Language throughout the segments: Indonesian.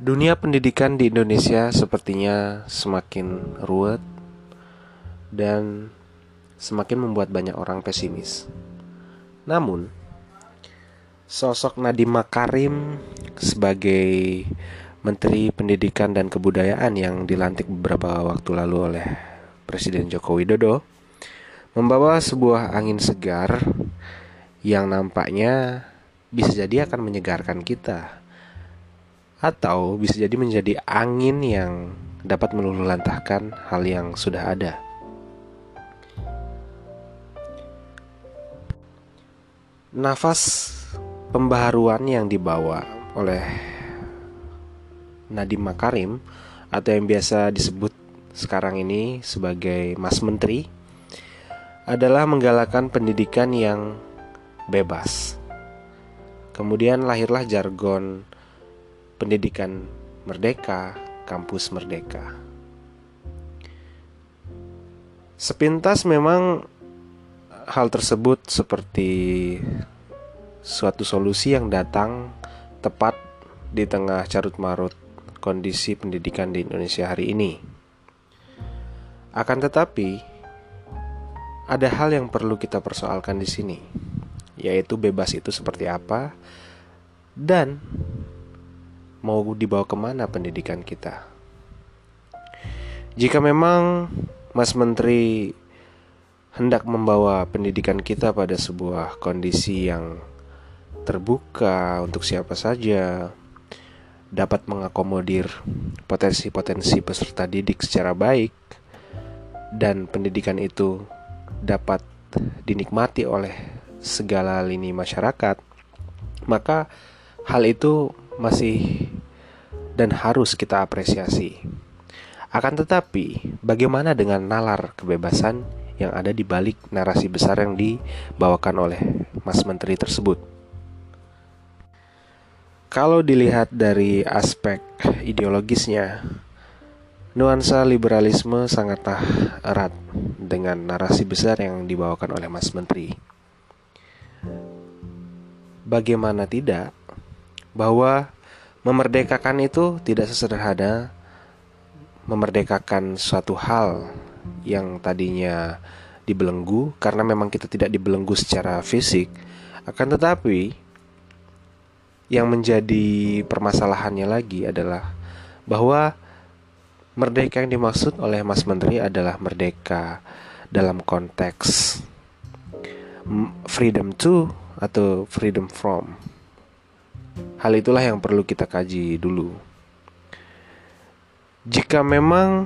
Dunia pendidikan di Indonesia sepertinya semakin ruwet dan semakin membuat banyak orang pesimis. Namun, sosok Nadiem Makarim sebagai Menteri Pendidikan dan Kebudayaan yang dilantik beberapa waktu lalu oleh Presiden Joko Widodo membawa sebuah angin segar yang nampaknya bisa jadi akan menyegarkan kita atau bisa jadi menjadi angin yang dapat meluluhlantahkan hal yang sudah ada. Nafas pembaharuan yang dibawa oleh Nadiem Makarim atau yang biasa disebut sekarang ini sebagai Mas Menteri adalah menggalakkan pendidikan yang bebas. Kemudian lahirlah jargon pendidikan merdeka, kampus merdeka. Sepintas memang hal tersebut seperti suatu solusi yang datang tepat di tengah carut marut kondisi pendidikan di Indonesia hari ini. Akan tetapi, ada hal yang perlu kita persoalkan di sini, yaitu bebas itu seperti apa, dan mau dibawa ke mana pendidikan kita. Jika memang Mas Menteri hendak membawa pendidikan kita pada sebuah kondisi yang terbuka untuk siapa saja, dapat mengakomodir potensi-potensi peserta didik secara baik, dan pendidikan itu dapat dinikmati oleh segala lini masyarakat, maka hal itu masih dan harus kita apresiasi. Akan tetapi, bagaimana dengan nalar kebebasan yang ada di balik narasi besar yang dibawakan oleh Mas Menteri tersebut? Kalau dilihat dari aspek ideologisnya, nuansa liberalisme sangatlah erat dengan narasi besar yang dibawakan oleh Mas Menteri. Bagaimana tidak, bahwa memerdekakan itu tidak sesederhana memerdekakan suatu hal yang tadinya dibelenggu karena memang kita tidak dibelenggu secara fisik akan tetapi yang menjadi permasalahannya lagi adalah bahwa merdeka yang dimaksud oleh Mas Menteri adalah merdeka dalam konteks freedom to atau freedom from Hal itulah yang perlu kita kaji dulu. Jika memang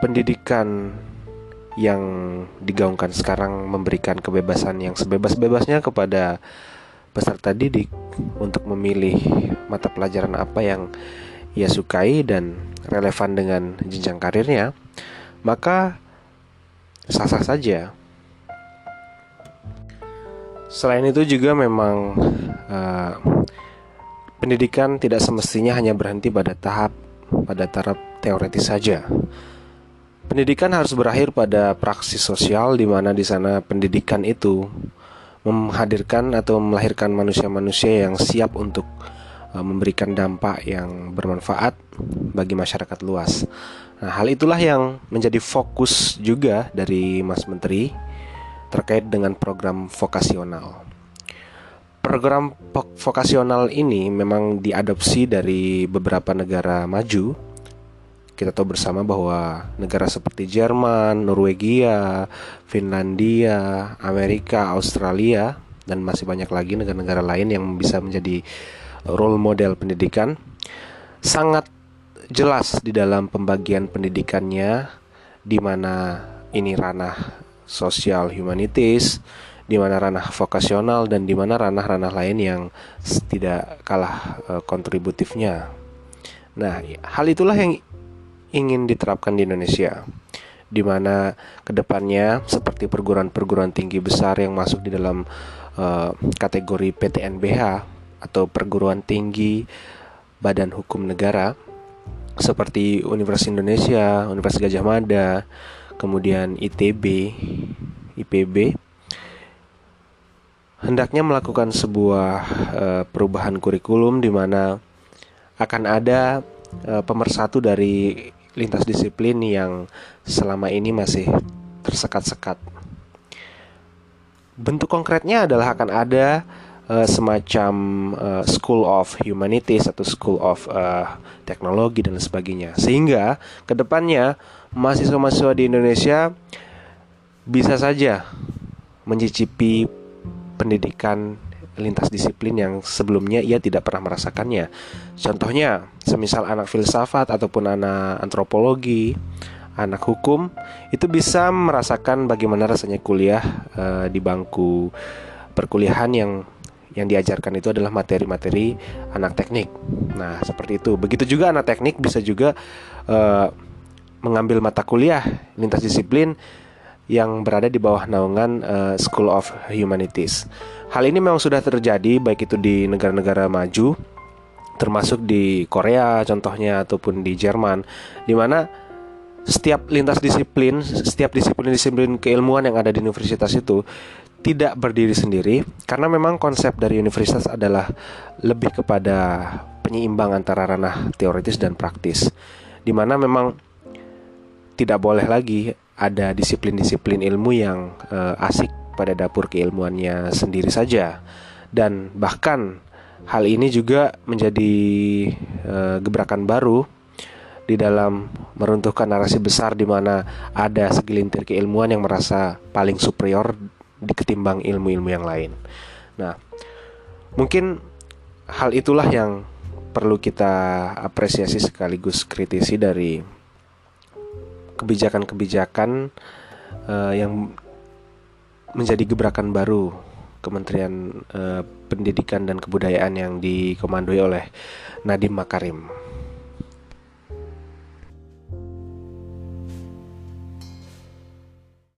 pendidikan yang digaungkan sekarang memberikan kebebasan yang sebebas-bebasnya kepada peserta didik untuk memilih mata pelajaran apa yang ia sukai dan relevan dengan jenjang karirnya, maka sah-sah saja. Selain itu juga memang uh, Pendidikan tidak semestinya hanya berhenti pada tahap pada taraf teoretis saja. Pendidikan harus berakhir pada praksis sosial di mana di sana pendidikan itu menghadirkan atau melahirkan manusia-manusia yang siap untuk uh, memberikan dampak yang bermanfaat bagi masyarakat luas. Nah, hal itulah yang menjadi fokus juga dari Mas Menteri terkait dengan program vokasional. Program vokasional ini memang diadopsi dari beberapa negara maju. Kita tahu bersama bahwa negara seperti Jerman, Norwegia, Finlandia, Amerika, Australia, dan masih banyak lagi negara-negara lain yang bisa menjadi role model pendidikan sangat jelas di dalam pembagian pendidikannya di mana ini ranah sosial humanities, di mana ranah vokasional dan di mana ranah-ranah lain yang tidak kalah uh, kontributifnya. Nah, hal itulah yang ingin diterapkan di Indonesia, di mana ke depannya seperti perguruan-perguruan tinggi besar yang masuk di dalam uh, kategori PTNBH atau perguruan tinggi Badan Hukum Negara seperti Universitas Indonesia, Universitas Gajah Mada, kemudian ITB, IPB hendaknya melakukan sebuah uh, perubahan kurikulum di mana akan ada uh, pemersatu dari lintas disiplin yang selama ini masih tersekat-sekat. Bentuk konkretnya adalah akan ada uh, semacam uh, School of Humanities atau School of uh, Teknologi dan sebagainya. Sehingga ke depannya mahasiswa-mahasiswa di Indonesia bisa saja mencicipi pendidikan lintas disiplin yang sebelumnya ia tidak pernah merasakannya. Contohnya, semisal anak filsafat ataupun anak antropologi, anak hukum itu bisa merasakan bagaimana rasanya kuliah uh, di bangku perkuliahan yang yang diajarkan itu adalah materi-materi anak teknik. Nah, seperti itu. Begitu juga anak teknik bisa juga uh, mengambil mata kuliah lintas disiplin yang berada di bawah naungan uh, School of Humanities. Hal ini memang sudah terjadi baik itu di negara-negara maju termasuk di Korea contohnya ataupun di Jerman di mana setiap lintas disiplin, setiap disiplin-disiplin keilmuan yang ada di universitas itu tidak berdiri sendiri karena memang konsep dari universitas adalah lebih kepada penyeimbang antara ranah teoritis dan praktis. Di mana memang tidak boleh lagi ada disiplin-disiplin ilmu yang uh, asik pada dapur keilmuannya sendiri saja dan bahkan hal ini juga menjadi uh, gebrakan baru di dalam meruntuhkan narasi besar di mana ada segelintir keilmuan yang merasa paling superior di ketimbang ilmu-ilmu yang lain. Nah, mungkin hal itulah yang perlu kita apresiasi sekaligus kritisi dari kebijakan-kebijakan uh, yang menjadi gebrakan baru Kementerian uh, Pendidikan dan Kebudayaan yang dikomandoi oleh Nadiem Makarim.